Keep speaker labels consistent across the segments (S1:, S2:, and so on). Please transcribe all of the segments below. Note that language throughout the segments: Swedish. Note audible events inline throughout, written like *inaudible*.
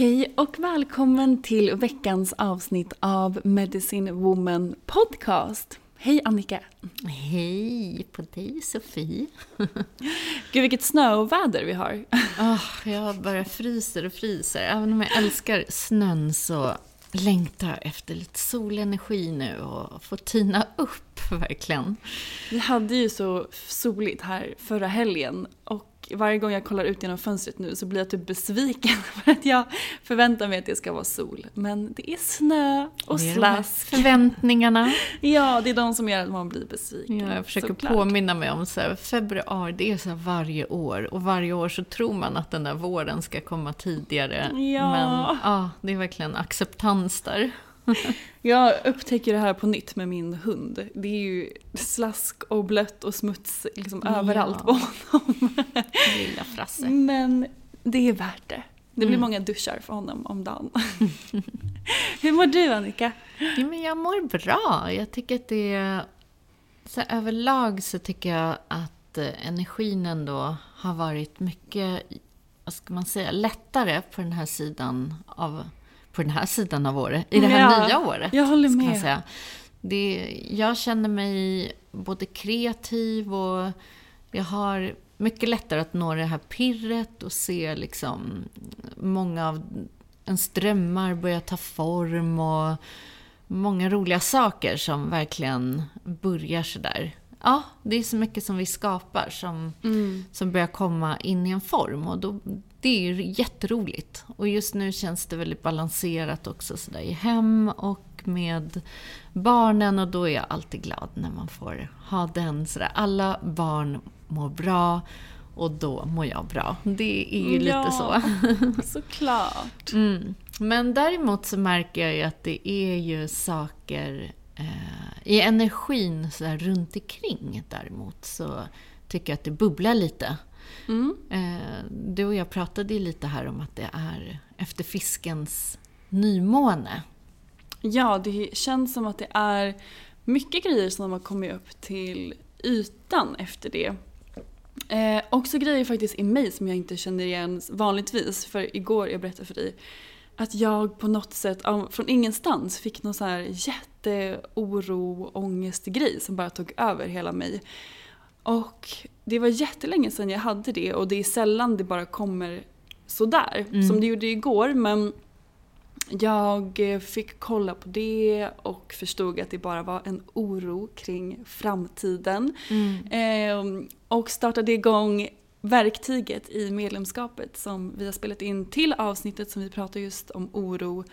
S1: Hej och välkommen till veckans avsnitt av Medicine Woman Podcast. Hej Annika!
S2: Hej på dig Sofie! *laughs*
S1: Gud vilket snöoväder vi har.
S2: Oh, *laughs* jag bara fryser och fryser. Även om jag älskar snön så längtar jag efter lite solenergi nu och få tina upp verkligen.
S1: Vi hade ju så soligt här förra helgen och varje gång jag kollar ut genom fönstret nu så blir jag typ besviken *laughs* för att jag förväntar mig att det ska vara sol. Men det är snö och
S2: här
S1: slask.
S2: Förväntningarna. *laughs*
S1: Ja, det är de som gör att man blir besviken.
S2: Ja, jag försöker
S1: såklart.
S2: påminna mig om så här, februari, det är så varje år. Och varje år så tror man att den där våren ska komma tidigare.
S1: Ja.
S2: Men ja, det är verkligen acceptans där. *laughs*
S1: Jag upptäcker det här på nytt med min hund. Det är ju slask och blött och smuts liksom
S2: Ja.
S1: överallt på honom. *laughs*
S2: Lilla Frasse.
S1: Men det är värt det. Det blir
S2: Mm.
S1: många duschar för honom om dagen. *laughs* Hur mår du Annika?
S2: Ja, men jag mår bra. Jag tycker att det är... Så överlag så tycker jag att eh, energin ändå har varit mycket, vad ska man säga, lättare på den här sidan av, på den här sidan av året. I det här
S1: Ja,
S2: nya året.
S1: jag håller med.
S2: Säga. Det, jag känner mig både kreativ och jag har mycket lättare att nå det här pirret och se liksom många av ens drömmar börja ta form och många roliga saker som verkligen börjar sådär. Ja, det är så mycket som vi skapar som, som börjar komma in i en form och då, det är ju jätteroligt. Och just nu känns det väldigt balanserat också sådär i hem och med barnen och då är jag alltid glad när man får ha den sådär. Alla barn mår bra och då mår jag bra. Det är ju lite så. *laughs*
S1: Såklart.
S2: Mm. Men däremot så märker jag ju att det är ju saker eh, i energin så runt omkring däremot så tycker jag att det bubblar lite.
S1: Mm.
S2: Eh, du och jag pratade ju lite här om att det är efter fiskens nymåne.
S1: Ja, det känns som att det är mycket grejer som har kommit upp till ytan efter det. Eh, också grejer faktiskt i mig som jag inte känner igen vanligtvis. För igår, jag berättade för dig, att jag på något sätt från ingenstans fick någon så här jätteoro, ångestgrej som bara tog över hela mig. Och det var jättelänge sedan jag hade det och det är sällan det bara kommer sådär som det gjorde igår men jag fick kolla på det och förstod att det bara var en oro kring framtiden. Eh, och startade igång verktyget i medlemskapet som vi har spelat in till avsnittet som vi pratar just om oro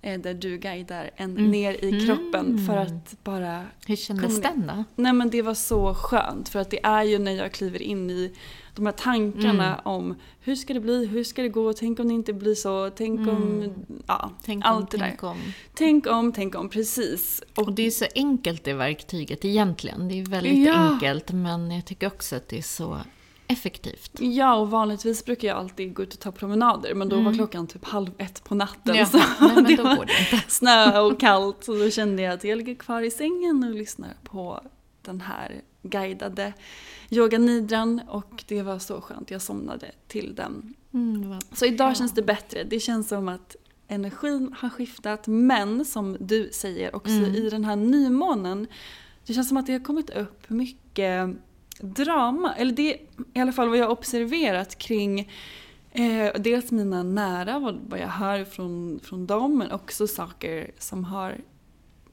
S1: där du guidar en ner i kroppen för att bara...
S2: Hur kändes den då?
S1: Nej men det var så skönt för att det är ju när jag kliver in i de här tankarna
S2: Mm.
S1: om hur ska det bli, hur ska det gå, tänk om det inte blir så, tänk om... Ja,
S2: Mm. Tänk
S1: allt
S2: om,
S1: det där.
S2: tänk om.
S1: Tänk om, tänk om, precis.
S2: Och det är så enkelt det verktyget egentligen. Det är väldigt
S1: Ja.
S2: enkelt men jag tycker också att det är så effektivt.
S1: Ja, och vanligtvis brukar jag alltid gå ut och ta promenader men då var klockan typ halv ett på natten.
S2: Ja,
S1: Så
S2: nej, *laughs*
S1: det
S2: då
S1: var
S2: det
S1: snö och kallt så då kände jag att jag ligger kvar i sängen och lyssnar på den här guidade yoga nidran och det var så skönt. Jag somnade till den.
S2: Mm,
S1: Så idag känns det bättre. Det känns som att energin har skiftat men som du säger också
S2: Mm.
S1: i den här nymånen det känns som att det har kommit upp mycket drama. Eller det är i alla fall vad jag har observerat kring eh, dels mina nära, vad, vad jag hör från, från dem men också saker som har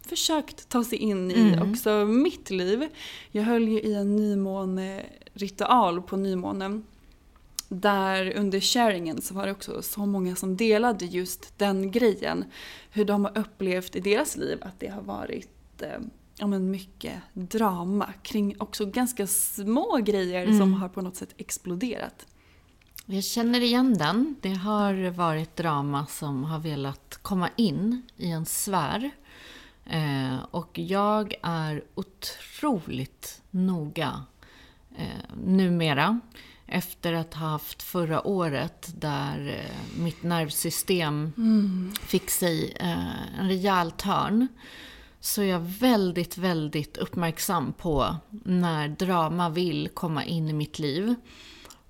S1: försökt ta sig in i
S2: Mm.
S1: också mitt liv. Jag höll ju i en nymåneritual på nymånen där under sharingen så var det också så många som delade just den grejen. Hur de har upplevt i deras liv att det har varit eh, ja, men mycket drama kring också ganska små grejer som
S2: Mm.
S1: har på något sätt exploderat.
S2: Jag känner igen den. Det har varit drama som har velat komma in i en sfär. Eh, och jag är otroligt noga eh, numera. Efter att ha haft förra året där eh, mitt nervsystem fick sig eh, en rejäl törn. Så är jag väldigt, väldigt uppmärksam på när drama vill komma in i mitt liv.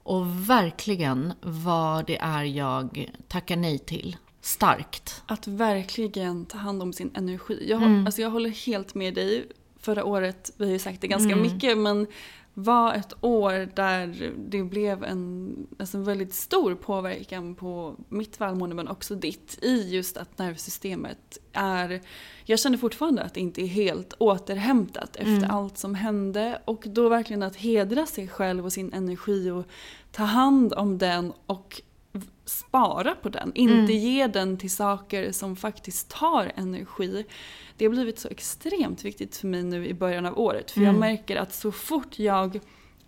S2: Och verkligen vad det är jag tackar nej till. Starkt.
S1: Att verkligen ta hand om sin energi. Jag,
S2: Mm.
S1: alltså jag håller helt med dig. Förra året, vi har ju sagt det ganska
S2: Mm.
S1: mycket, men var ett år där det blev en, alltså en väldigt stor påverkan på mitt välmående men också ditt i just att nervsystemet är, jag känner fortfarande att det inte är helt återhämtat efter
S2: Mm.
S1: allt som hände och då verkligen att hedra sig själv och sin energi och ta hand om den och spara på den, inte
S2: Mm.
S1: ge den till saker som faktiskt tar energi. Det har blivit så extremt viktigt för mig nu i början av året. För jag
S2: Mm.
S1: märker att så fort jag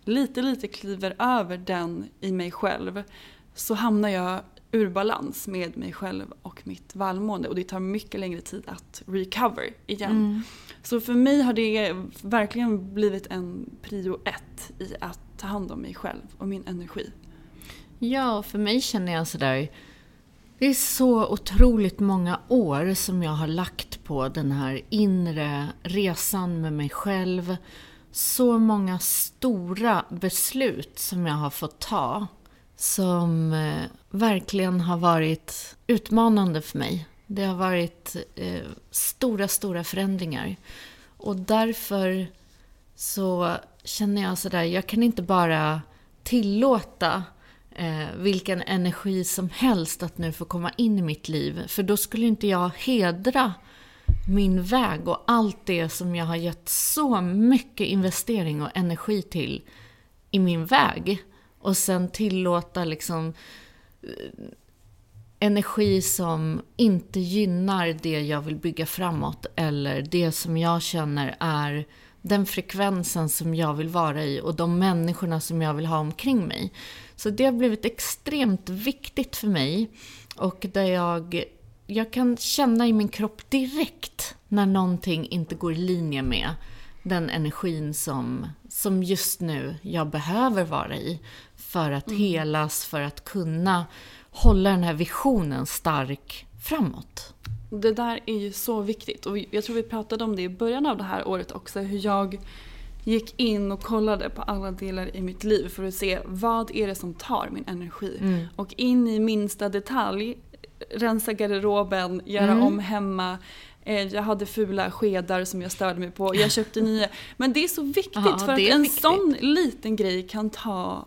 S1: lite, lite kliver över den i mig själv så hamnar jag ur balans med mig själv och mitt välmående. Och det tar mycket längre tid att recover igen.
S2: Mm.
S1: Så för mig har det verkligen blivit en prio ett i att ta hand om mig själv och min energi.
S2: Ja, för mig känner jag sådär... Det är så otroligt många år som jag har lagt på den här inre resan med mig själv. Så många stora beslut som jag har fått ta. Som eh, verkligen har varit utmanande för mig. Det har varit eh, stora, stora förändringar. Och därför så känner jag sådär, jag kan inte bara tillåta eh, vilken energi som helst att nu få komma in i mitt liv. För då skulle inte jag hedra min väg och allt det som jag har gett så mycket investering och energi till i min väg. Och sen tillåta liksom eh, energi som inte gynnar det jag vill bygga framåt eller det som jag känner är den frekvensen som jag vill vara i och de människorna som jag vill ha omkring mig. Så det har blivit extremt viktigt för mig och där jag, jag kan känna i min kropp direkt när någonting inte går i linje med den energin som, som just nu jag behöver vara i för att helas, för att kunna hålla den här visionen stark framåt.
S1: Det där är ju så viktigt och jag tror vi pratade om det i början av det här året också. Hur jag gick in och kollade på alla delar i mitt liv för att se vad är det som tar min energi.
S2: Mm.
S1: Och in i minsta detalj, rensa garderoben, göra
S2: Mm.
S1: om hemma. Eh, Jag hade fula skedar som jag störde mig på. Jag köpte nya. Men det är så viktigt
S2: Ja,
S1: för att en
S2: viktigt.
S1: sån liten grej kan ta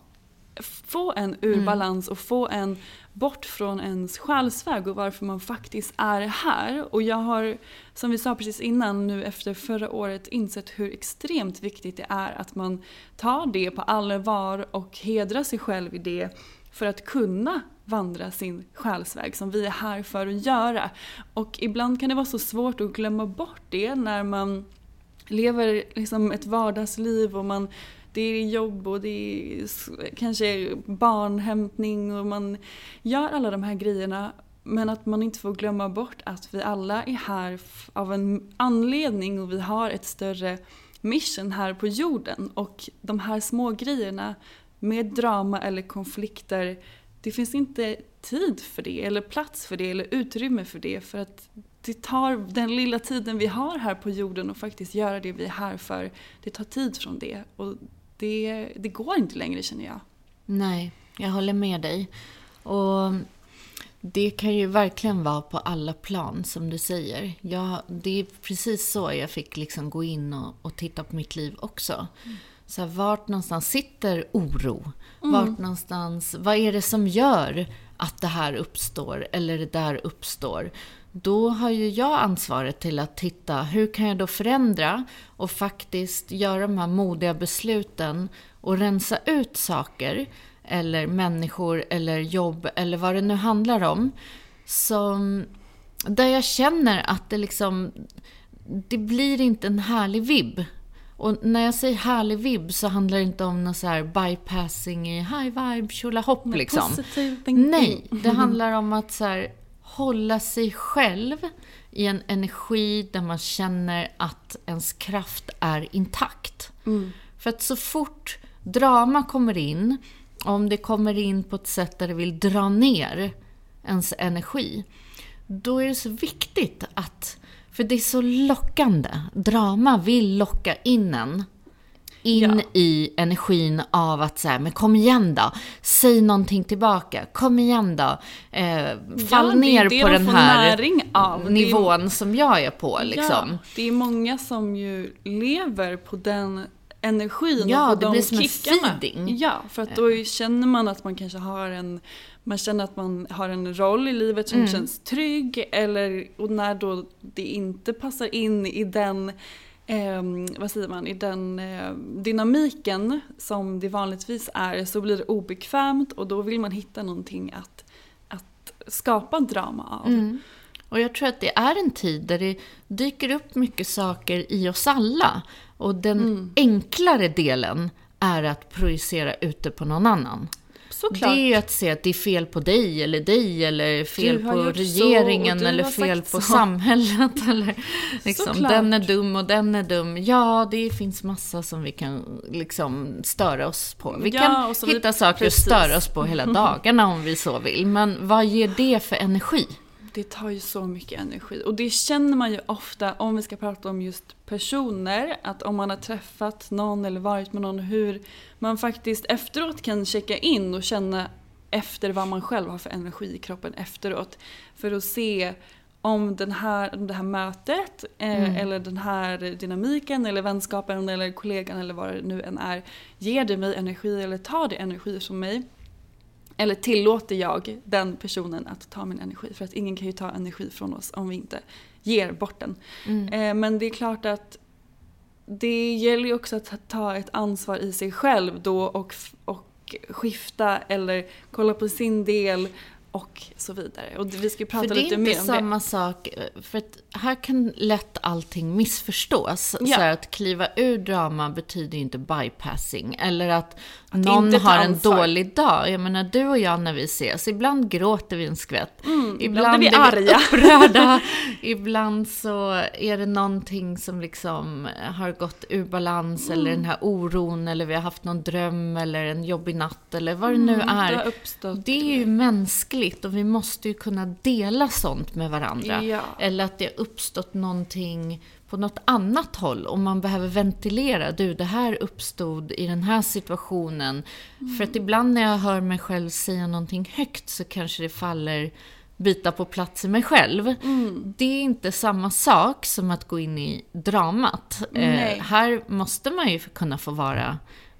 S1: få en ur balans och få en bort från ens själsväg och varför man faktiskt är här. Och jag har, som vi sa precis innan, nu efter förra året insett hur extremt viktigt det är att man tar det på allvar och hedrar sig själv i det för att kunna vandra sin själsväg som vi är här för att göra. Och ibland kan det vara så svårt att glömma bort det när man lever liksom ett vardagsliv och man det är jobb och det är kanske barnhämtning och man gör alla de här grejerna. Men att man inte får glömma bort att vi alla är här av en anledning och vi har ett större mission här på jorden. Och de här små grejerna med drama eller konflikter, det finns inte tid för det eller plats för det eller utrymme för det. För att det tar den lilla tiden vi har här på jorden och faktiskt göra det vi är här för. Det tar tid från det. Och det, det går inte längre känner jag.
S2: Nej, jag håller med dig. Och det kan ju verkligen vara på alla plan som du säger. Jag, det är precis så jag fick liksom gå in och, och titta på mitt liv också. Mm. Så här, vart någonstans sitter oro? Mm. Vart någonstans, vad är det som gör att det här uppstår eller det där uppstår? Då har ju jag ansvaret till att titta, hur kan jag då förändra och faktiskt göra de här modiga besluten och rensa ut saker eller människor eller jobb eller vad det nu handlar om. Som, där jag känner att det liksom, det blir inte en härlig vibb. Och när jag säger härlig vibb så handlar det inte om någon så här bypassing i high vibe, tjolahopp liksom. Nej, det handlar om att så här, hålla sig själv i en energi där man känner att ens kraft är intakt. Mm. För att så fort drama kommer in, om det kommer in på ett sätt där det vill dra ner ens energi, då är det så viktigt att, för det är så lockande, drama vill locka in en in ja. i energin av att säga, men kom igen då, säg någonting tillbaka, kom igen då, eh, fall ja, ner på den här nivån det, som jag är på. Liksom.
S1: Ja, det är många som ju lever på den energin
S2: ja,
S1: och på
S2: det
S1: de
S2: blir som
S1: kickarna.
S2: En feeding.
S1: Ja, för att då känner man att man kanske har en man känner att man har en roll i livet som mm. känns trygg eller och när då det inte passar in i den eh, vad säger man, i den eh, dynamiken som det vanligtvis är så blir det obekvämt och då vill man hitta någonting att, att skapa drama av. Mm.
S2: Och jag tror att det är en tid där det dyker upp mycket saker i oss alla. Och den mm. enklare delen är att projicera ute på någon annan. Såklart. Det är ju att se att det är fel på dig eller dig eller fel på regeringen eller fel på så. samhället. *laughs* Eller liksom, den är dum och den är dum. Ja, det finns massa som vi kan liksom störa oss på. Vi ja, kan hitta vi, saker precis. att störa oss på hela dagarna om vi så vill. Men vad ger det för energi?
S1: Det tar ju så mycket energi. Och det känner man ju ofta om vi ska prata om just personer. Att om man har träffat någon eller varit med någon hur man faktiskt efteråt kan checka in och känna efter vad man själv har för energi i kroppen efteråt. För att se om den här, det här mötet eh, mm. eller den här dynamiken eller vänskapen eller kollegan eller vad det nu än är. Ger det mig energi eller tar det energi från mig? Eller tillåter jag den personen att ta min energi? För att ingen kan ju ta energi från oss om vi inte ger bort den. Mm. Eh, men det är klart att det gäller ju också att ta ett ansvar i sig själv då och, och skifta eller kolla på sin del och så vidare. Och vi ska prata lite mer om det.
S2: För det är inte samma sak, för att här kan lätt allting missförstås. Ja. Så att kliva ur drama betyder inte bypassing. Eller att, att någon har en dålig dag. Jag menar, du och jag när vi ses, ibland gråter vi en skvätt.
S1: Mm, ibland är vi arga. *laughs*
S2: upprörda. ibland så är det någonting som liksom har gått ur balans. Mm. Eller den här oron, eller vi har haft någon dröm, eller en jobbig natt, eller vad det nu mm, är.
S1: Det,
S2: det är ju mänskligt mänskligt och vi måste ju kunna dela sånt med varandra.
S1: Ja.
S2: Eller att det har uppstått någonting på något annat håll och man behöver ventilera. Du, det här uppstod i den här situationen. Mm. För att ibland när jag hör mig själv säga någonting högt så kanske det faller byta på plats i mig själv. Mm. Det är inte samma sak som att gå in i dramat. Eh, här måste man ju kunna få vara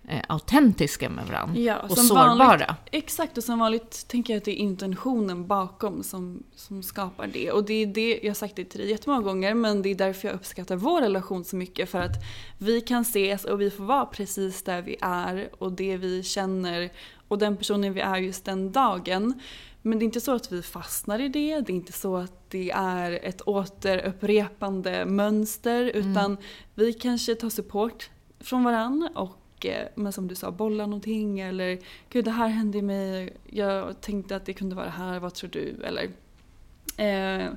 S2: eh, autentiska med varandra.
S1: Ja,
S2: och sårbara.
S1: Vanligt, exakt, och som vanligt tänker jag att det är intentionen bakom som, som skapar det. Och det är det, jag har sagt det till dig jättemånga gånger, men det är därför jag uppskattar vår relation så mycket. För att vi kan ses och vi får vara precis där vi är och det vi känner och den personen vi är just den dagen. Men det är inte så att vi fastnar i det, det är inte så att det är ett återupprepande mönster utan vi kanske tar support från varann och eh, men som du sa, bolla någonting eller gud det här hände mig, jag tänkte att det kunde vara det här, vad tror du? Eller, eh,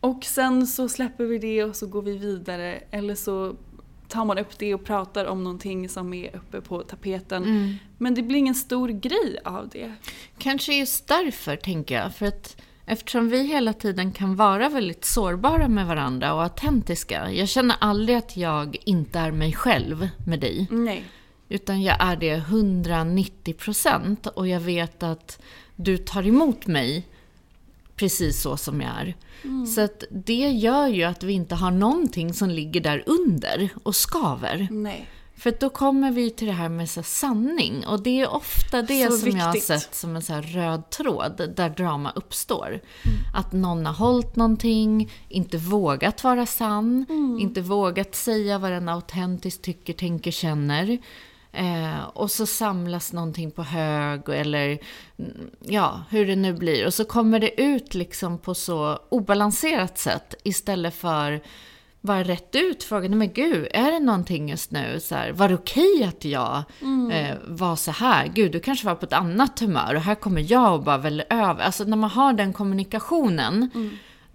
S1: och sen så släpper vi det och så går vi vidare eller så tar man upp det och pratar om någonting som är uppe på tapeten.
S2: Mm.
S1: Men det blir ingen stor grej av det.
S2: Kanske just därför, tänker jag. För att eftersom vi hela tiden kan vara väldigt sårbara med varandra och autentiska. Jag känner aldrig att jag inte är mig själv med dig.
S1: Nej.
S2: Utan jag är det 190 procent och jag vet att du tar emot mig precis så som jag är. Så att det gör ju att vi inte har någonting som ligger där under och skaver.
S1: Nej.
S2: För då kommer vi till det här med så sanning. Och det är ofta det
S1: Så
S2: som jag har
S1: viktigt.
S2: sett som en så röd tråd där drama uppstår. Att någon har hållit någonting, inte vågat vara sann, inte vågat säga vad den autentiskt tycker, tänker, känner. Eh, och så samlas någonting på hög eller mm, ja, hur det nu blir. Och så kommer det ut liksom på så obalanserat sätt istället för bara rätt ut frågan, men gud, är det någonting just nu? Så här, var det okej att jag eh, var så här? Gud, du kanske var på ett annat humör och här kommer jag och bara väl över. Alltså när man har den kommunikationen,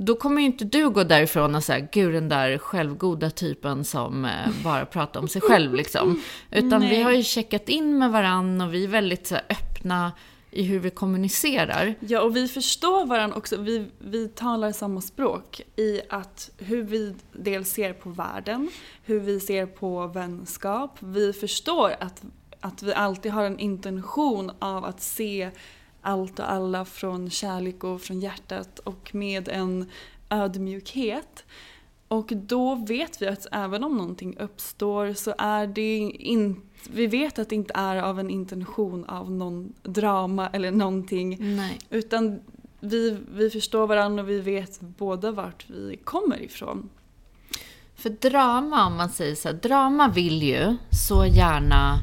S2: då kommer ju inte du gå därifrån och säga, gud den där självgoda typen som eh, bara pratar om sig själv liksom. *laughs* Utan vi
S1: Nej.
S2: har ju checkat in med varann och vi är väldigt så här, öppna i hur vi kommunicerar.
S1: Ja, och vi förstår varandra också. Vi, vi talar samma språk i att hur vi dels ser på världen, hur vi ser på vänskap. Vi förstår att, att vi alltid har en intention av att se allt och alla från kärlek och från hjärtat och med en ödmjukhet. Och då vet vi att även om någonting uppstår så är det inte vi vet att det inte är av en intention av någon drama eller någonting.
S2: Nej.
S1: Utan vi, vi förstår varandra och vi vet båda vart vi kommer ifrån.
S2: För drama, om man säger så här, drama vill ju så gärna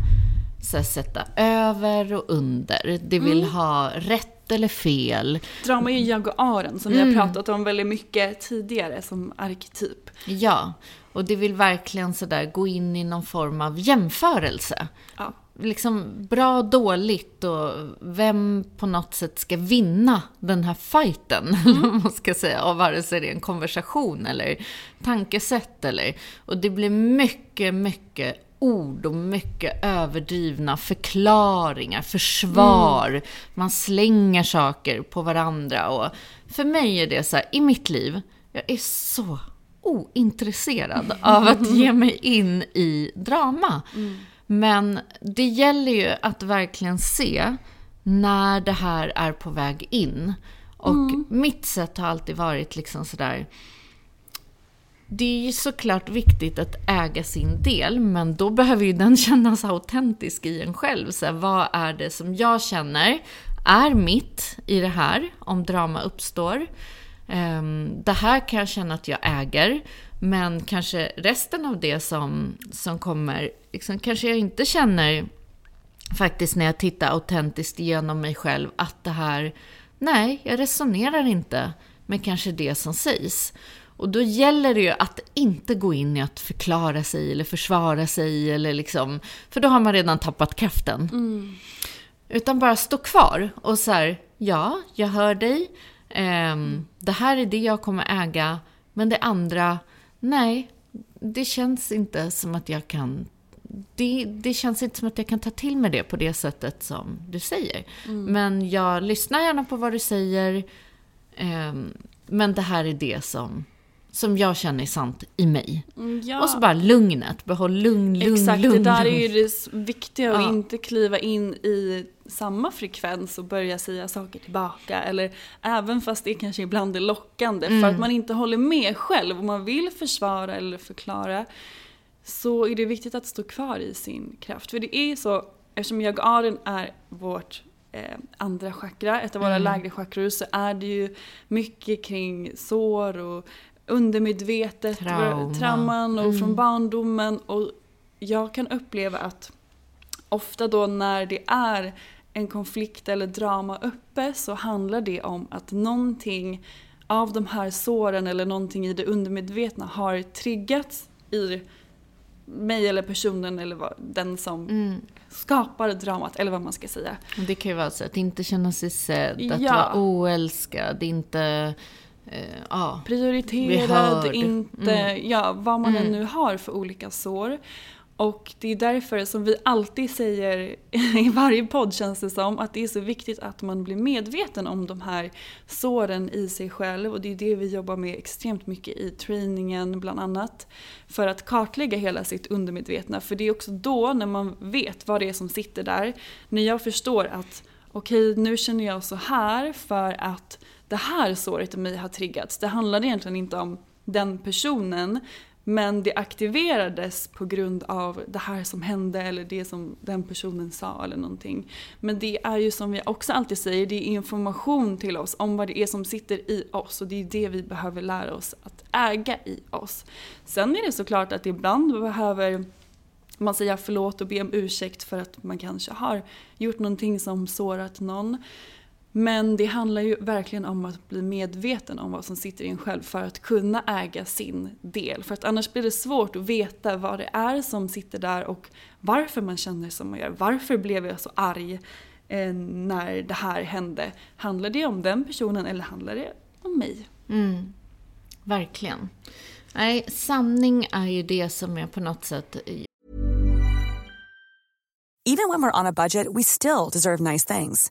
S2: här, sätta över och under. Det vill ha rätt eller fel.
S1: Drama är ju jag och Aren som vi har pratat om väldigt mycket tidigare som arketyp.
S2: Ja, och det vill verkligen så där gå in i någon form av jämförelse.
S1: Ja.
S2: Liksom bra och dåligt och vem på något sätt ska vinna den här fighten. *laughs* vad man ska säga, av vare sig det är en konversation eller tankesätt eller... Och det blir mycket, mycket ord och mycket överdrivna förklaringar, försvar. Man slänger saker på varandra och för mig är det så här, i mitt liv, jag är så ointresserad *laughs* av att ge mig in i drama. Men det gäller ju att verkligen se när det här är på väg in. Och mitt sätt har alltid varit liksom sådär... Det är ju såklart viktigt att äga sin del, men då behöver ju den *laughs* kännas autentisk i en själv. Så här, vad är det som jag känner är mitt i det här, om drama uppstår? Um, det här kan jag känna att jag äger, men kanske resten av det som, som kommer, liksom, kanske jag inte känner faktiskt när jag tittar autentiskt igenom mig själv att det här, nej, jag resonerar inte med kanske det som sägs. Och då gäller det ju att inte gå in i att förklara sig eller försvara sig eller liksom, för då har man redan tappat kraften. Utan bara stå kvar och så här, ja, jag hör dig. Ehm, Det här är det jag kommer äga. Men det andra, nej, det känns inte som att jag kan... Det, det känns inte som att jag kan ta till mig det på det sättet som du säger. Men jag lyssnar gärna på vad du säger. ehm, men det här är det som, som jag känner är sant i mig.
S1: Ja.
S2: Och så bara lugnet. Behåll lugn, lugn,
S1: Exakt,
S2: lugn.
S1: det där är ju det viktiga att
S2: Ja.
S1: inte kliva in i samma frekvens och börja säga saker tillbaka. Eller även fast det kanske ibland är lockande för
S2: Mm.
S1: att man inte håller med själv och man vill försvara eller förklara. Så är det viktigt att stå kvar i sin kraft. För det är så, eftersom yagaden är vårt eh, andra chakra, ett av våra
S2: Mm.
S1: lägre chakror, så är det ju mycket kring sår och undermedvetet,
S2: Trauma.
S1: trauman och
S2: Mm.
S1: från barndomen. Och jag kan uppleva att ofta då när det är en konflikt eller drama uppe så handlar det om att någonting av de här såren eller någonting i det undermedvetna har triggats i mig eller personen eller vad, den som
S2: Mm.
S1: skapar dramat eller vad man ska säga.
S2: Det kan ju vara så att inte känna sig sedd, att
S1: Ja.
S2: vara oälskad, inte... Eh, ja.
S1: Prioriterad, inte,
S2: Mm.
S1: ja vad man än
S2: Mm.
S1: nu har för olika sår. Och det är därför som vi alltid säger *laughs* i varje podd känns det som att det är så viktigt att man blir medveten om de här såren i sig själv och det är det vi jobbar med extremt mycket i träningen bland annat. För att kartlägga hela sitt undermedvetna för det är också då när man vet vad det är som sitter där. När jag förstår att okej nu känner jag så här för att det här såret i mig har triggats. Det handlade egentligen inte om den personen men det aktiverades på grund av det här som hände eller det som den personen sa eller någonting. Men det är ju som vi också alltid säger, det är information till oss om vad det är som sitter i oss och det är det vi behöver lära oss att äga i oss. Sen är det såklart att ibland behöver man säga förlåt och be om ursäkt för att man kanske har gjort någonting som sårat någon. Men det handlar ju verkligen om att bli medveten om vad som sitter i en själv för att kunna äga sin del. För att annars blir det svårt att veta vad det är som sitter där och varför man känner som man gör. Varför blev jag så arg eh, när det här hände? Handlar det om den personen eller handlar det om mig?
S2: Mm. Verkligen. Nej, sanning är ju det som är på något sätt...
S3: Even when we're on a budget, we still deserve nice things.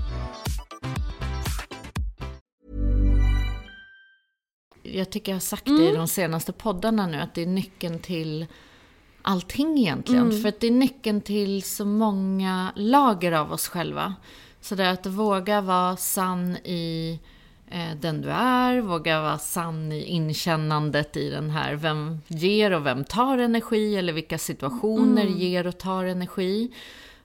S2: Jag tycker jag har sagt det i de senaste poddarna nu, att det är nyckeln till allting egentligen. För att det är nyckeln till så många lager av oss själva. Så det är att våga vara sann i eh, den du är, våga vara sann i inkännandet i den här, vem ger och vem tar energi, eller vilka situationer ger och tar energi.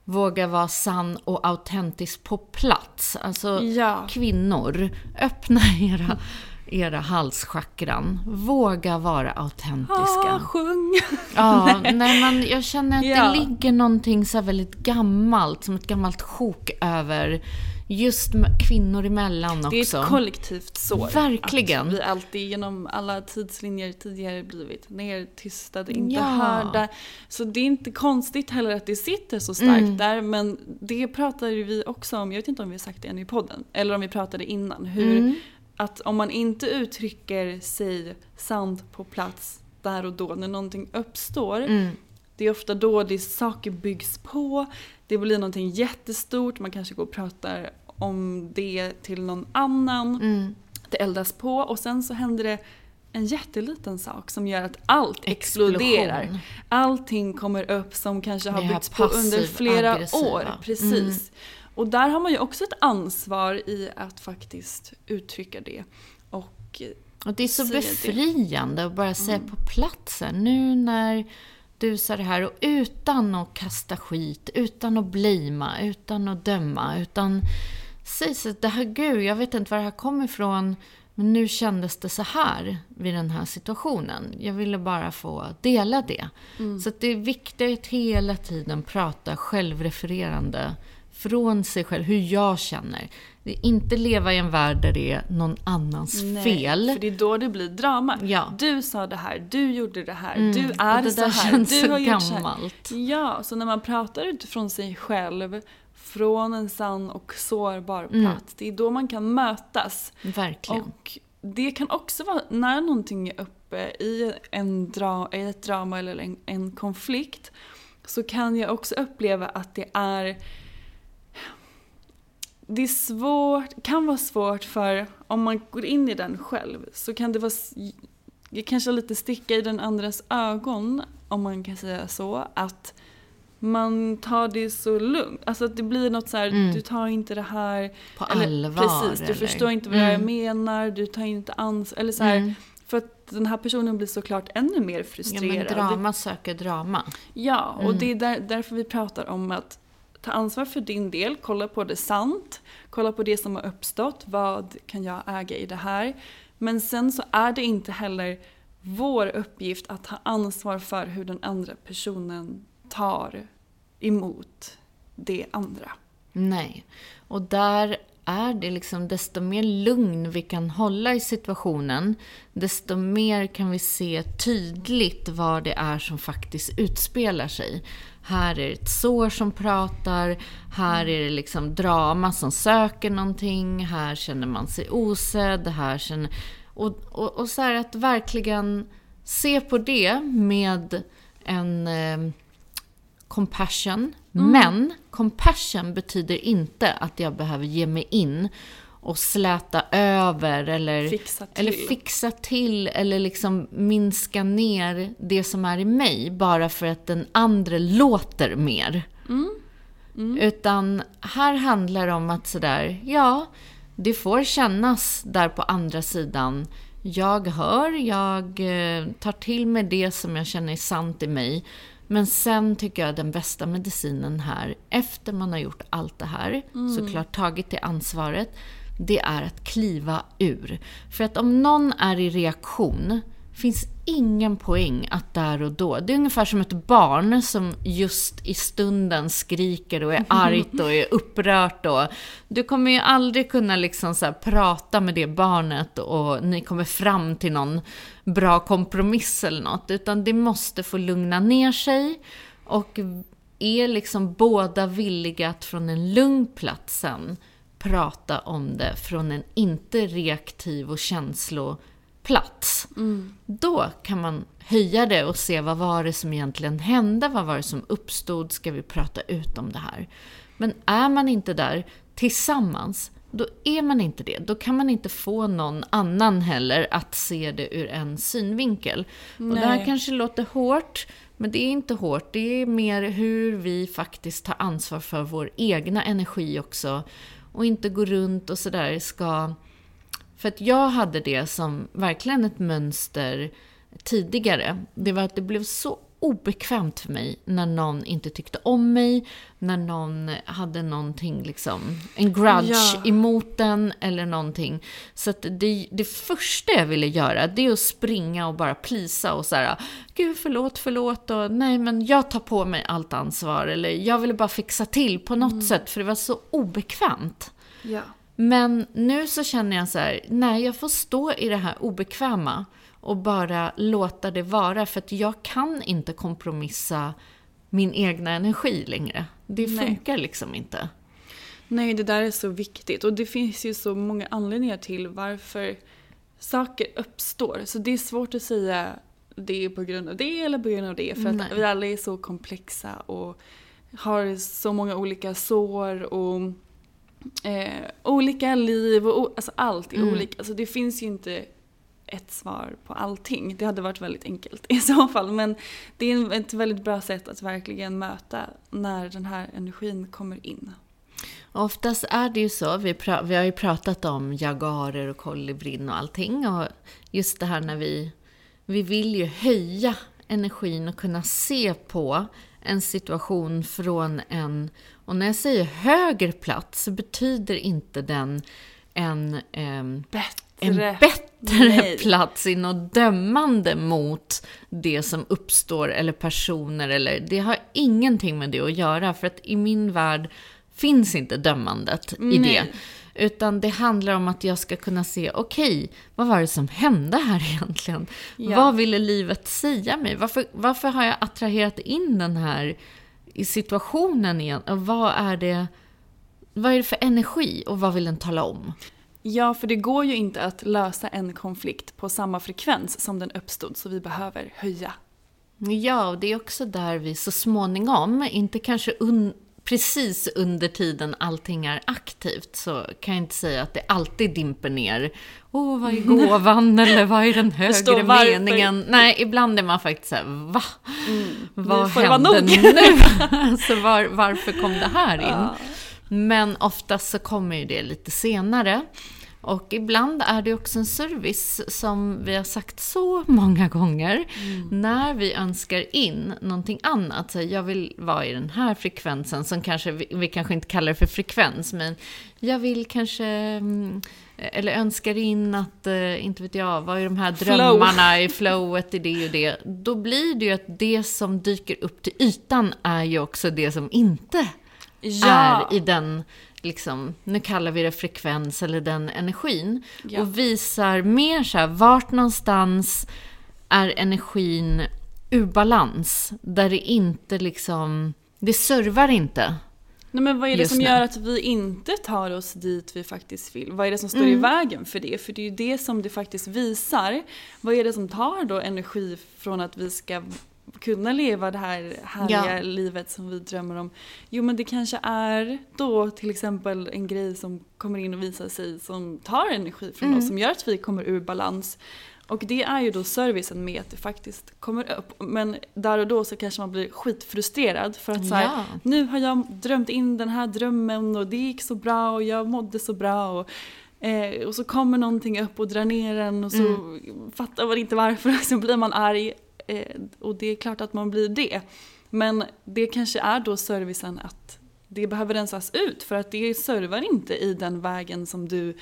S2: Våga vara sann och autentisk på plats. Alltså
S1: Ja.
S2: kvinnor, öppna era, era halschakran. Våga vara autentiska.
S1: Ah, sjung!
S2: Ja, nej, men jag känner att
S1: Ja.
S2: det ligger någonting så väldigt gammalt, som ett gammalt sjok över just kvinnor emellan också.
S1: Det är ett kollektivt sår.
S2: Verkligen.
S1: Att vi alltid genom alla tidslinjer tidigare blivit nertystade, inte
S2: Ja.
S1: hörda. Så det är inte konstigt heller att det sitter så starkt
S2: Mm.
S1: där. Men det pratade vi också om, jag vet inte om vi har sagt det än i podden. Eller om vi pratade innan. Hur
S2: Mm.
S1: Att om man inte uttrycker sig sant på plats där och då när någonting uppstår.
S2: Mm.
S1: Det är ofta då det saker byggs på, det blir någonting jättestort, man kanske går och pratar om det till någon annan.
S2: Mm.
S1: Det eldas på och sen så händer det en jätteliten sak som gör att allt
S2: Explosion.
S1: exploderar. Allting kommer upp som kanske har byggts på under flera
S2: passiv-aggressiva.
S1: år. Precis. Och där har man ju också ett ansvar i att faktiskt uttrycka det. Och
S2: Och det är så
S1: säga det.
S2: befriande att bara säga på platsen. Nu när du sa det här och utan att kasta skit, utan att blima, utan att döma, utan säg så det här, gud, jag vet inte var det här kommer ifrån, men nu kändes det så här vid den här situationen. Jag ville bara få dela det. Så att det är viktigt att hela tiden prata självrefererande från sig själv, hur jag känner. Inte leva i en värld där det är någon annans
S1: Nej,
S2: fel.
S1: För det är då det blir drama.
S2: Ja.
S1: Du sa det här, du gjorde det här,
S2: Mm,
S1: du är
S2: det
S1: så
S2: där
S1: här,
S2: känns
S1: du har gjort så här.
S2: gammalt.
S1: Ja, så när man pratar utifrån sig själv från en sann och sårbar
S2: Mm.
S1: plats, det är då man kan mötas.
S2: Verkligen.
S1: Och det kan också vara när någonting är uppe i, en dra, i ett drama eller en, en konflikt så kan jag också uppleva att det är det är svårt, kan vara svårt för om man går in i den själv så kan det vara kanske lite sticka i den andras ögon om man kan säga så att man tar det så lugnt. Alltså att det blir något så här,
S2: Mm.
S1: du tar inte det här
S2: På
S1: eller,
S2: allvar.
S1: Precis, du
S2: eller?
S1: förstår inte vad jag
S2: Mm.
S1: menar, du tar inte ansvar. Eller så här,
S2: Mm.
S1: För att den här personen blir såklart ännu mer
S2: Ja,
S1: frustrerad.
S2: men drama söker drama.
S1: Ja, och
S2: Mm.
S1: det är där, därför vi pratar om att ta ansvar för din del, kolla på det sant, kolla på det som har uppstått, vad kan jag äga i det här? Men sen så är det inte heller vår uppgift att ta ansvar för hur den andra personen tar emot det andra.
S2: Nej. Och där är det liksom, desto mer lugn vi kan hålla i situationen, desto mer kan vi se tydligt vad det är som faktiskt utspelar sig. Här är det ett sår som pratar, här är det liksom drama som söker någonting, här känner man sig osedd, här känner... Och, och, och så här att verkligen se på det med en... Eh, compassion.
S1: Mm.
S2: Men compassion betyder inte att jag behöver ge mig in och släta över eller
S1: Fixa till.
S2: eller fixa till eller liksom minska ner det som är i mig bara för att den andra låter mer. Utan här handlar det om att sådär, ja, det får kännas där på andra sidan. Jag hör, jag eh, tar till mig det som jag känner är sant i mig. Men sen tycker jag den bästa medicinen här, efter man har gjort allt det här, såklart tagit det ansvaret, det är att kliva ur. För att om någon är i reaktion, finns ingen poäng att där och då. Det är ungefär som ett barn som just i stunden skriker och är *laughs* argt och är upprört. Och du kommer ju aldrig kunna liksom så prata med det barnet och ni kommer fram till någon bra kompromiss eller något. Utan det måste få lugna ner sig. Och är liksom båda villiga att från en lugn plats sen prata om det från en inte reaktiv och känsloplats. Då kan man höja det och se vad var det som egentligen hände, vad var det som uppstod, ska vi prata ut om det här? Men är man inte där tillsammans, då är man inte det. Då kan man inte få någon annan heller att se det ur en synvinkel. Och det här
S1: Nej.
S2: kanske låter hårt, men det är inte hårt. Det är mer hur vi faktiskt tar ansvar för vår egna energi också. Och inte gå runt och sådär ska... För att jag hade det som verkligen ett mönster tidigare. Det var att det blev så obekvämt för mig när någon inte tyckte om mig, när någon hade någonting liksom, en grudge
S1: Ja.
S2: emot den eller någonting. Så att det, det första jag ville göra, det är att springa och bara plisa och så här, gud förlåt, förlåt och nej men jag tar på mig allt ansvar eller jag ville bara fixa till på något sätt för det var så obekvämt.
S1: Ja.
S2: Men nu så känner jag så här, nej jag får stå i det här obekväma och bara låta det vara för att jag kan inte kompromissa min egna energi längre. Det
S1: Nej.
S2: funkar liksom inte.
S1: Nej, det där är så viktigt. Och det finns ju så många anledningar till varför saker uppstår. Så det är svårt att säga det är på grund av det eller på grund av det. För
S2: Nej.
S1: att vi alla är så komplexa och har så många olika sår och eh, olika liv och alltså allt är
S2: Mm.
S1: olika. Alltså det finns ju inte ett svar på allting. Det hade varit väldigt enkelt *laughs* i så fall. Men det är ett väldigt bra sätt att verkligen möta när den här energin kommer in.
S2: Oftast är det ju så, vi, vi har ju pratat om jagarer och kolibrin och allting. Och just det här när vi, vi vill ju höja energin och kunna se på en situation från en, och när jag säger högre plats så betyder inte den en,
S1: Bättre.
S2: En bättre
S1: Nej.
S2: plats i något dömande mot det som uppstår eller personer eller det har ingenting med det att göra för att i min värld finns inte dömandet i
S1: Nej.
S2: det. Utan det handlar om att jag ska kunna se, okej, okay, vad var det som hände här *laughs* egentligen? Ja. Vad ville livet säga mig? Varför, varför har jag attraherat in den här i situationen igen? Och vad är det, vad är det för energi och vad vill den tala om?
S1: Ja, för det går ju inte att lösa en konflikt på samma frekvens som den uppstod, så vi behöver höja.
S2: Ja, och det är också där vi så småningom, inte kanske un precis under tiden allting är aktivt så kan jag inte säga att det alltid dimper ner. Åh, oh, vad är *laughs* gåvan eller vad är den högre meningen? Nej, ibland är man faktiskt såhär, va? Mm, vad hände nu? *laughs* alltså, var, varför kom det här in? Ja. Men oftast så kommer ju det lite senare. Och ibland är det också en service som vi har sagt så många gånger. Mm. När vi önskar in någonting annat, så jag vill vara i den här frekvensen som kanske, vi, vi kanske inte kallar det för frekvens, men jag vill kanske mm, eller önskar in att, eh, inte vet jag, vad är de här drömmarna Flow. i flowet i det och det. Då blir det ju att det som dyker upp till ytan är ju också det som inte ja. är i den liksom, nu kallar vi det frekvens eller den energin. Ja. Och visar mer så här, vart någonstans är energin ur balans. Där det inte liksom, det servar inte.
S1: Nej, men vad är det som nu. gör att vi inte tar oss dit vi faktiskt vill? Vad är det som står mm. i vägen för det? För det är ju det som det faktiskt visar. Vad är det som tar då energi från att vi ska kunna leva det här härliga ja. livet som vi drömmer om. Jo men det kanske är då till exempel en grej som kommer in och visar sig som tar energi från mm. oss, som gör att vi kommer ur balans. Och det är ju då servicen med att det faktiskt kommer upp. Men där och då så kanske man blir skitfrustrerad för att så här, nu har jag drömt in den här drömmen och det gick så bra och jag mådde så bra. Och, eh, och så kommer någonting upp och drar ner en och så mm. fattar man inte varför och så blir man arg och det är klart att man blir det. Men det kanske är då servicen att det behöver rensas ut för att det servar inte i den vägen som du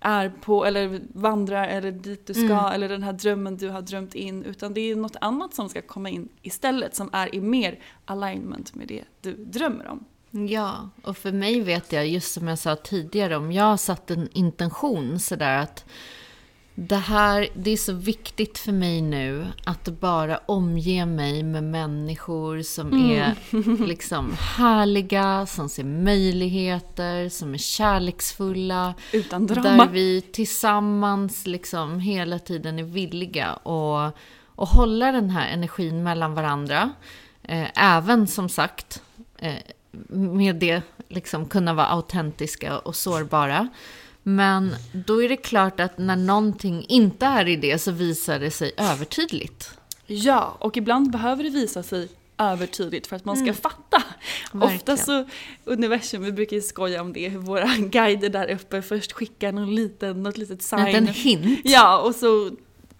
S1: är på eller vandrar eller dit du ska mm. eller den här drömmen du har drömt in utan det är något annat som ska komma in istället som är i mer alignment med det du drömmer om.
S2: Ja, och för mig vet jag, just som jag sa tidigare, om jag har satt en intention sådär att det här, det är så viktigt för mig nu att bara omge mig med människor som mm. är liksom härliga, som ser möjligheter, som är kärleksfulla.
S1: Utan drama.
S2: Där vi tillsammans liksom hela tiden är villiga och, och hålla den här energin mellan varandra. Eh, även som sagt, eh, med det liksom kunna vara autentiska och sårbara. Men då är det klart att när någonting inte är i det så visar det sig övertydligt.
S1: Ja, och ibland behöver det visa sig övertydligt för att man ska mm. fatta. Verkligen. Ofta så, universum, vi brukar ju skoja om det, hur våra *laughs* guider där uppe först skickar någon liten, något litet sign.
S2: En hint.
S1: Ja, och så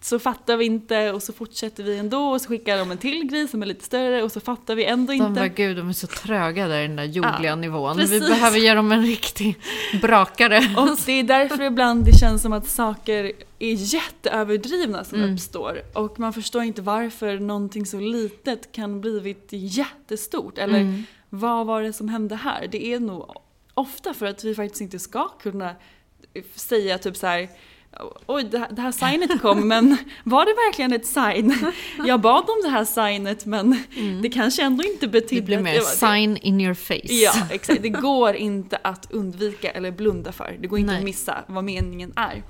S1: så fattar vi inte och så fortsätter vi ändå och så skickar de en till gris som är lite större och så fattar vi ändå inte.
S2: De bara, gud de är så tröga där i den där jordliga ja, nivån. Precis. Vi behöver ge dem en riktig brakare.
S1: Och det är därför ibland det känns som att saker är jätteöverdrivna som mm. uppstår. Och man förstår inte varför någonting så litet kan blivit jättestort. Eller mm. vad var det som hände här? Det är nog ofta för att vi faktiskt inte ska kunna säga typ så här oj det här, det här signet kom men *laughs* var det verkligen ett sign? *laughs* Jag bad om det här signet men mm. det kanske ändå inte betydde...
S2: Det blir mer sign in your face.
S1: Ja *laughs* exakt, det går inte att undvika eller blunda för. Det går inte Nej. att missa vad meningen är.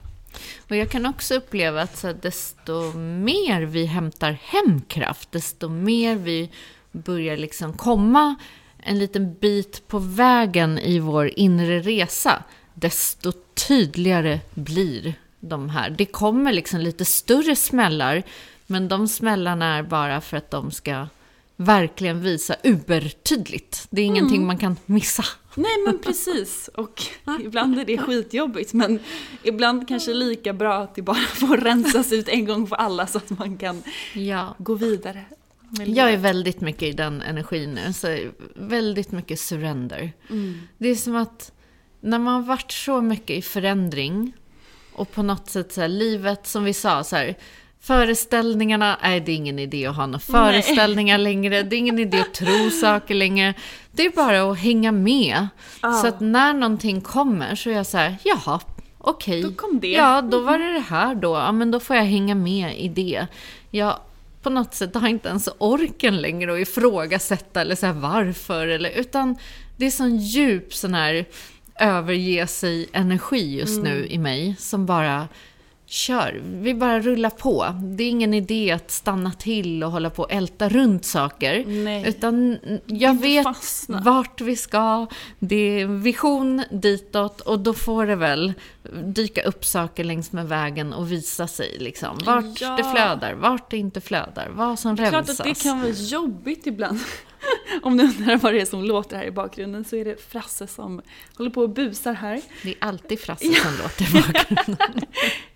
S2: Och jag kan också uppleva att så desto mer vi hämtar hem kraft, desto mer vi börjar liksom komma en liten bit på vägen i vår inre resa, desto tydligare blir de här. Det kommer liksom lite större smällar, men de smällarna är bara för att de ska verkligen visa ubertydligt. Det är mm. ingenting man kan missa.
S1: Nej men precis. Och *laughs* ibland är det skitjobbigt men ibland kanske lika bra att det bara får rensas ut en gång för alla så att man kan ja. gå vidare.
S2: Jag är väldigt mycket i den energin nu. Så väldigt mycket surrender. Mm. Det är som att när man har varit så mycket i förändring och på något sätt så här, livet som vi sa så här, Föreställningarna, nej det är ingen idé att ha några föreställningar längre, det är ingen idé att tro *laughs* saker längre. Det är bara att hänga med. Så att när någonting kommer så är jag så här, jaha, okej.
S1: Då kom det.
S2: Ja, då var det det här då. Ja, men då får jag hänga med i det. Jag på något sätt har inte ens orken längre att ifrågasätta eller så här, varför. Eller, utan det är sån djup sån här överge sig energi just nu i mig som bara kör. Vi bara rullar på. Det är ingen idé att stanna till och hålla på och älta runt saker.
S1: Nej.
S2: Utan jag vet
S1: fastna.
S2: vart vi ska. Det är vision ditåt och då får det väl dyka upp saker längs med vägen och visa sig liksom. Vart
S1: Ja.
S2: det flödar, vart det inte flödar, vad som
S1: Det är klart
S2: rensas.
S1: att det kan vara jobbigt ibland. *laughs* Om du undrar vad det är som låter här i bakgrunden så är det Frasse som håller på och busar här.
S2: Det är alltid Frasse som låter i bakgrunden. *laughs*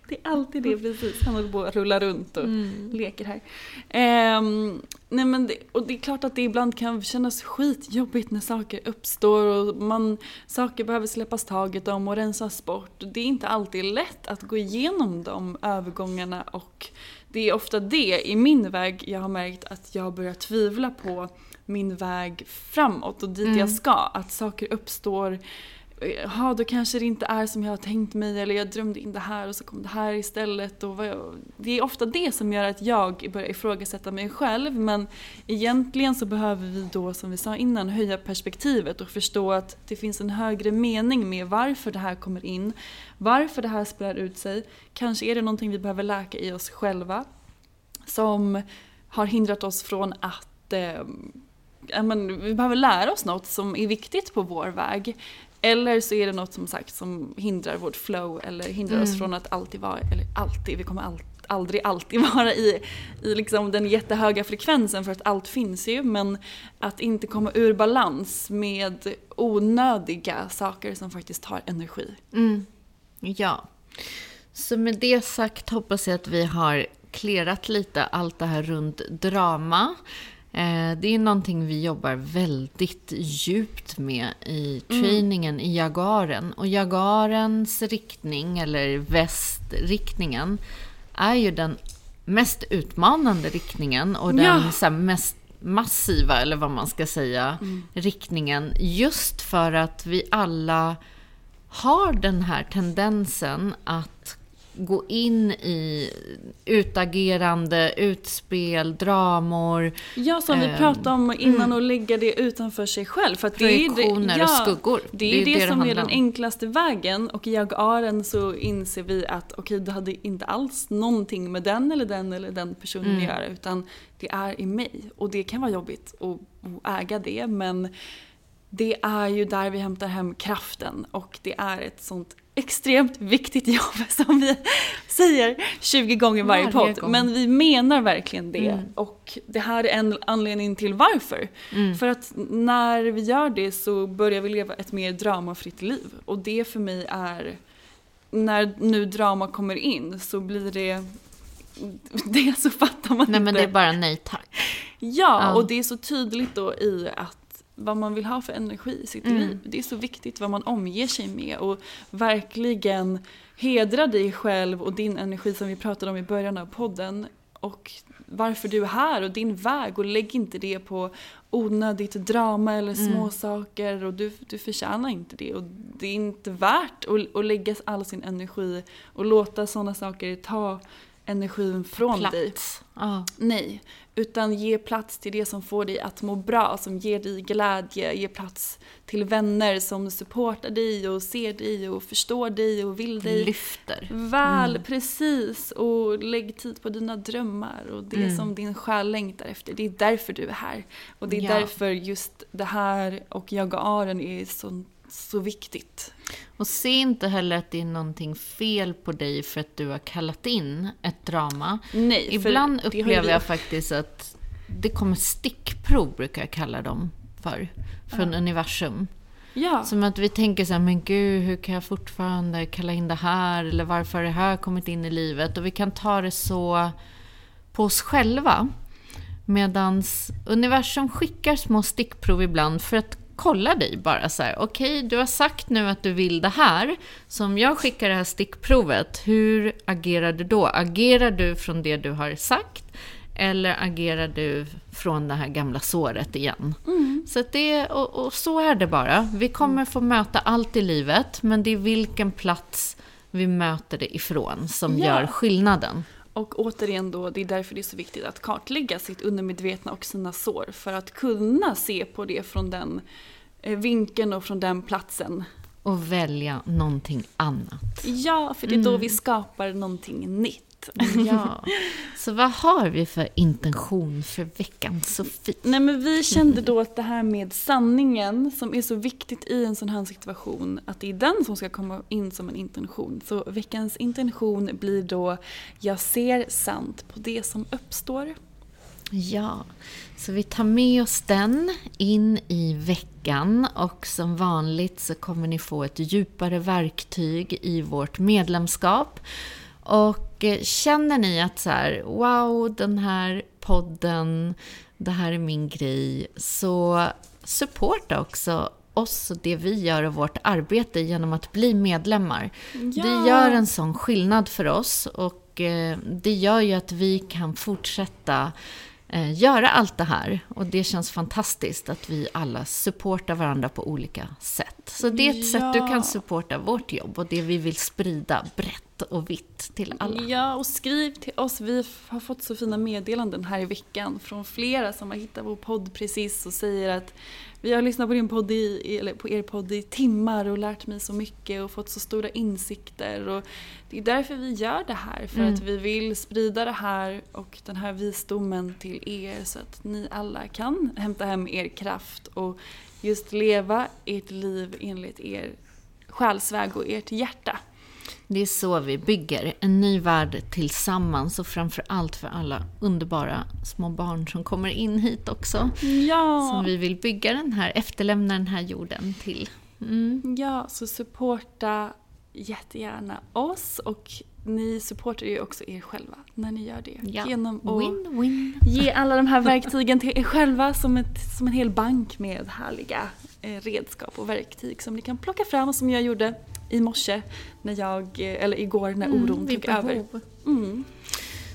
S1: Det är alltid det precis. Han håller på att rulla runt och
S2: Mm.
S1: leker här. Ehm, nej men det, och det är klart att det ibland kan kännas skitjobbigt när saker uppstår och man, saker behöver släppas taget om och rensas bort. Det är inte alltid lätt att gå igenom de övergångarna och det är ofta det i min väg jag har märkt att jag börjar tvivla på min väg framåt och dit jag ska. Att saker uppstår Eh, ja, då kanske det inte är som jag har tänkt mig eller jag drömde in det här och så kom det här istället. Och vad jag, det är ofta det som gör att jag börjar ifrågasätta mig själv men egentligen så behöver vi då, som vi sa innan, höja perspektivet och förstå att det finns en högre mening med varför det här kommer in, varför det här spelar ut sig. Kanske är det någonting vi behöver läka i oss själva som har hindrat oss från att eh, men, vi behöver lära oss något som är viktigt på vår väg. Eller så är det något som sagt som hindrar vårt flow eller hindrar oss från att alltid vara, eller alltid, vi kommer all, aldrig alltid *laughs* vara i, i liksom den jättehöga frekvensen för att allt finns ju men att inte komma ur balans med onödiga saker som faktiskt tar energi.
S2: Mm. Ja. Så med det sagt hoppas jag att vi har klerat lite allt det här runt drama. Eh, Det är någonting vi jobbar väldigt djupt med i trainingen i Jagaren. Och Jagarens riktning, eller västriktningen, är ju den mest utmanande riktningen och den
S1: Ja.
S2: så här, mest massiva, eller vad man ska säga, riktningen. Just för att vi alla har den här tendensen att gå in i utagerande, utspel, dramor,
S1: Ja, som vi
S2: Ehm,
S1: pratade om innan och lägga det utanför sig själv. För att det är det,
S2: och skuggor.
S1: Det är ju det,
S2: det
S1: som är den
S2: om.
S1: enklaste vägen och i jagaren så inser vi att okej, det hade inte alls någonting med den eller den eller den personen
S2: Mm.
S1: att göra utan det är i mig. Och det kan vara jobbigt att, att äga det men det är ju där vi hämtar hem kraften och det är ett sånt extremt viktigt jobb *laughs* som vi säger 20 gånger varje,
S2: Varje
S1: podd.
S2: gång.
S1: Men vi menar verkligen det.
S2: Mm.
S1: Och det här är en anledning till varför.
S2: Mm.
S1: För att när vi gör det så börjar vi leva ett mer dramafritt liv. Och det för mig är, när nu drama kommer in så blir det, *laughs* det så fattar man
S2: Nej men
S1: inte.
S2: det är bara nej tack.
S1: Ja,
S2: Ja.
S1: och det är så tydligt då i att vad man vill ha för energi i sitt
S2: Mm.
S1: liv. Det är så viktigt vad man omger sig med och verkligen hedra dig själv och din energi som vi pratade om i början av podden. Och varför du är här och din väg och lägg inte det på onödigt drama eller
S2: Mm.
S1: små saker och du, du förtjänar inte det. Och det är inte värt att, att lägga all sin energi och låta sådana saker ta energin från dig.
S2: Plats. Ja.
S1: Nej, utan ge plats till det som får dig att må bra, som ger dig glädje, ge plats till vänner som supportar dig och ser dig och förstår dig och vill dig
S2: Lyfter.
S1: väl, precis. Och lägg tid på dina drömmar och det
S2: Mm.
S1: som din själ längtar efter. Det är därför du är här. Och det är
S2: Ja.
S1: därför just det här och jaga-aren är så, så viktigt.
S2: Och se inte heller att det är någonting fel på dig för att du har kallat in ett drama.
S1: Nej,
S2: Ibland upplever jag faktiskt att det kommer stickprov, brukar jag kalla dem för, från universum.
S1: Ja.
S2: Som att vi tänker så här, men gud, hur kan jag fortfarande kalla in det här? Eller varför har det här kommit in i livet? Och vi kan ta det så på oss själva. Medans universum skickar små stickprov ibland för att kolla dig bara så här. Okej, okay, du har sagt nu att du vill det här. Så om jag skickar det här stickprovet, hur agerar du då? Agerar du från det du har sagt? Eller agerar du från det här gamla såret igen? Mm. Så det, och, och, så är det bara. Vi kommer få möta allt i livet, men det är vilken plats vi möter det ifrån som ja. gör skillnaden.
S1: Och återigen då, det är därför det är så viktigt att kartlägga sitt undermedvetna och sina sår. För att kunna se på det från den eh, vinkeln och från den platsen.
S2: Och välja någonting annat.
S1: Ja, för det är då mm. vi skapar någonting nytt.
S2: Ja. Så vad har vi för intention för veckan, Sofie?
S1: Nej, men vi kände då att det här med sanningen, som är så viktigt i en sån här situation, att det är den som ska komma in som en intention. Så veckans intention blir då, jag ser sant på det som uppstår.
S2: Ja, så vi tar med oss den in i veckan och som vanligt så kommer ni få ett djupare verktyg i vårt medlemskap. Och eh, känner ni att så här, wow, den här podden, det här är min grej, så supporta också oss och det vi gör och vårt arbete genom att bli medlemmar. Ja. Det gör en sån skillnad för oss och eh, det gör ju att vi kan fortsätta eh, göra allt det här. Och det känns fantastiskt att vi alla supportar varandra på olika sätt. Så det är ett ja. sätt du kan supporta vårt jobb och det vi vill sprida brett och vitt till alla.
S1: Ja, och skriv till oss. Vi har fått så fina meddelanden här i veckan från flera som har hittat vår podd precis och säger att vi har lyssnat på, din podd i, eller på er podd i timmar och lärt mig så mycket och fått så stora insikter. Och det är därför vi gör det här, för mm. att vi vill sprida det här och den här visdomen till er så att ni alla kan hämta hem er kraft och just leva ert liv enligt er själsväg och ert hjärta.
S2: Det är så vi bygger en ny värld tillsammans och framför allt för alla underbara små barn som kommer in hit också.
S1: Ja!
S2: Som vi vill bygga den här, efterlämna den här jorden till.
S1: Mm. Ja, så supporta jättegärna oss och ni supportar ju också er själva när ni gör det.
S2: Ja.
S1: Genom att
S2: win, win.
S1: ge alla de här verktygen till er själva som, ett, som en hel bank med härliga eh, redskap och verktyg som ni kan plocka fram som jag gjorde i morse, när jag, eller igår när mm, oron mm, tog över. Mm.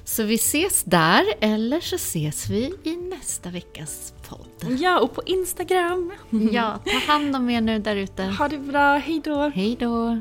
S2: Så vi ses där, eller så ses vi i nästa veckas podd.
S1: Ja, och på Instagram.
S2: Ja, ta hand om er nu där ute.
S1: Ha det bra, hejdå.
S2: Hejdå.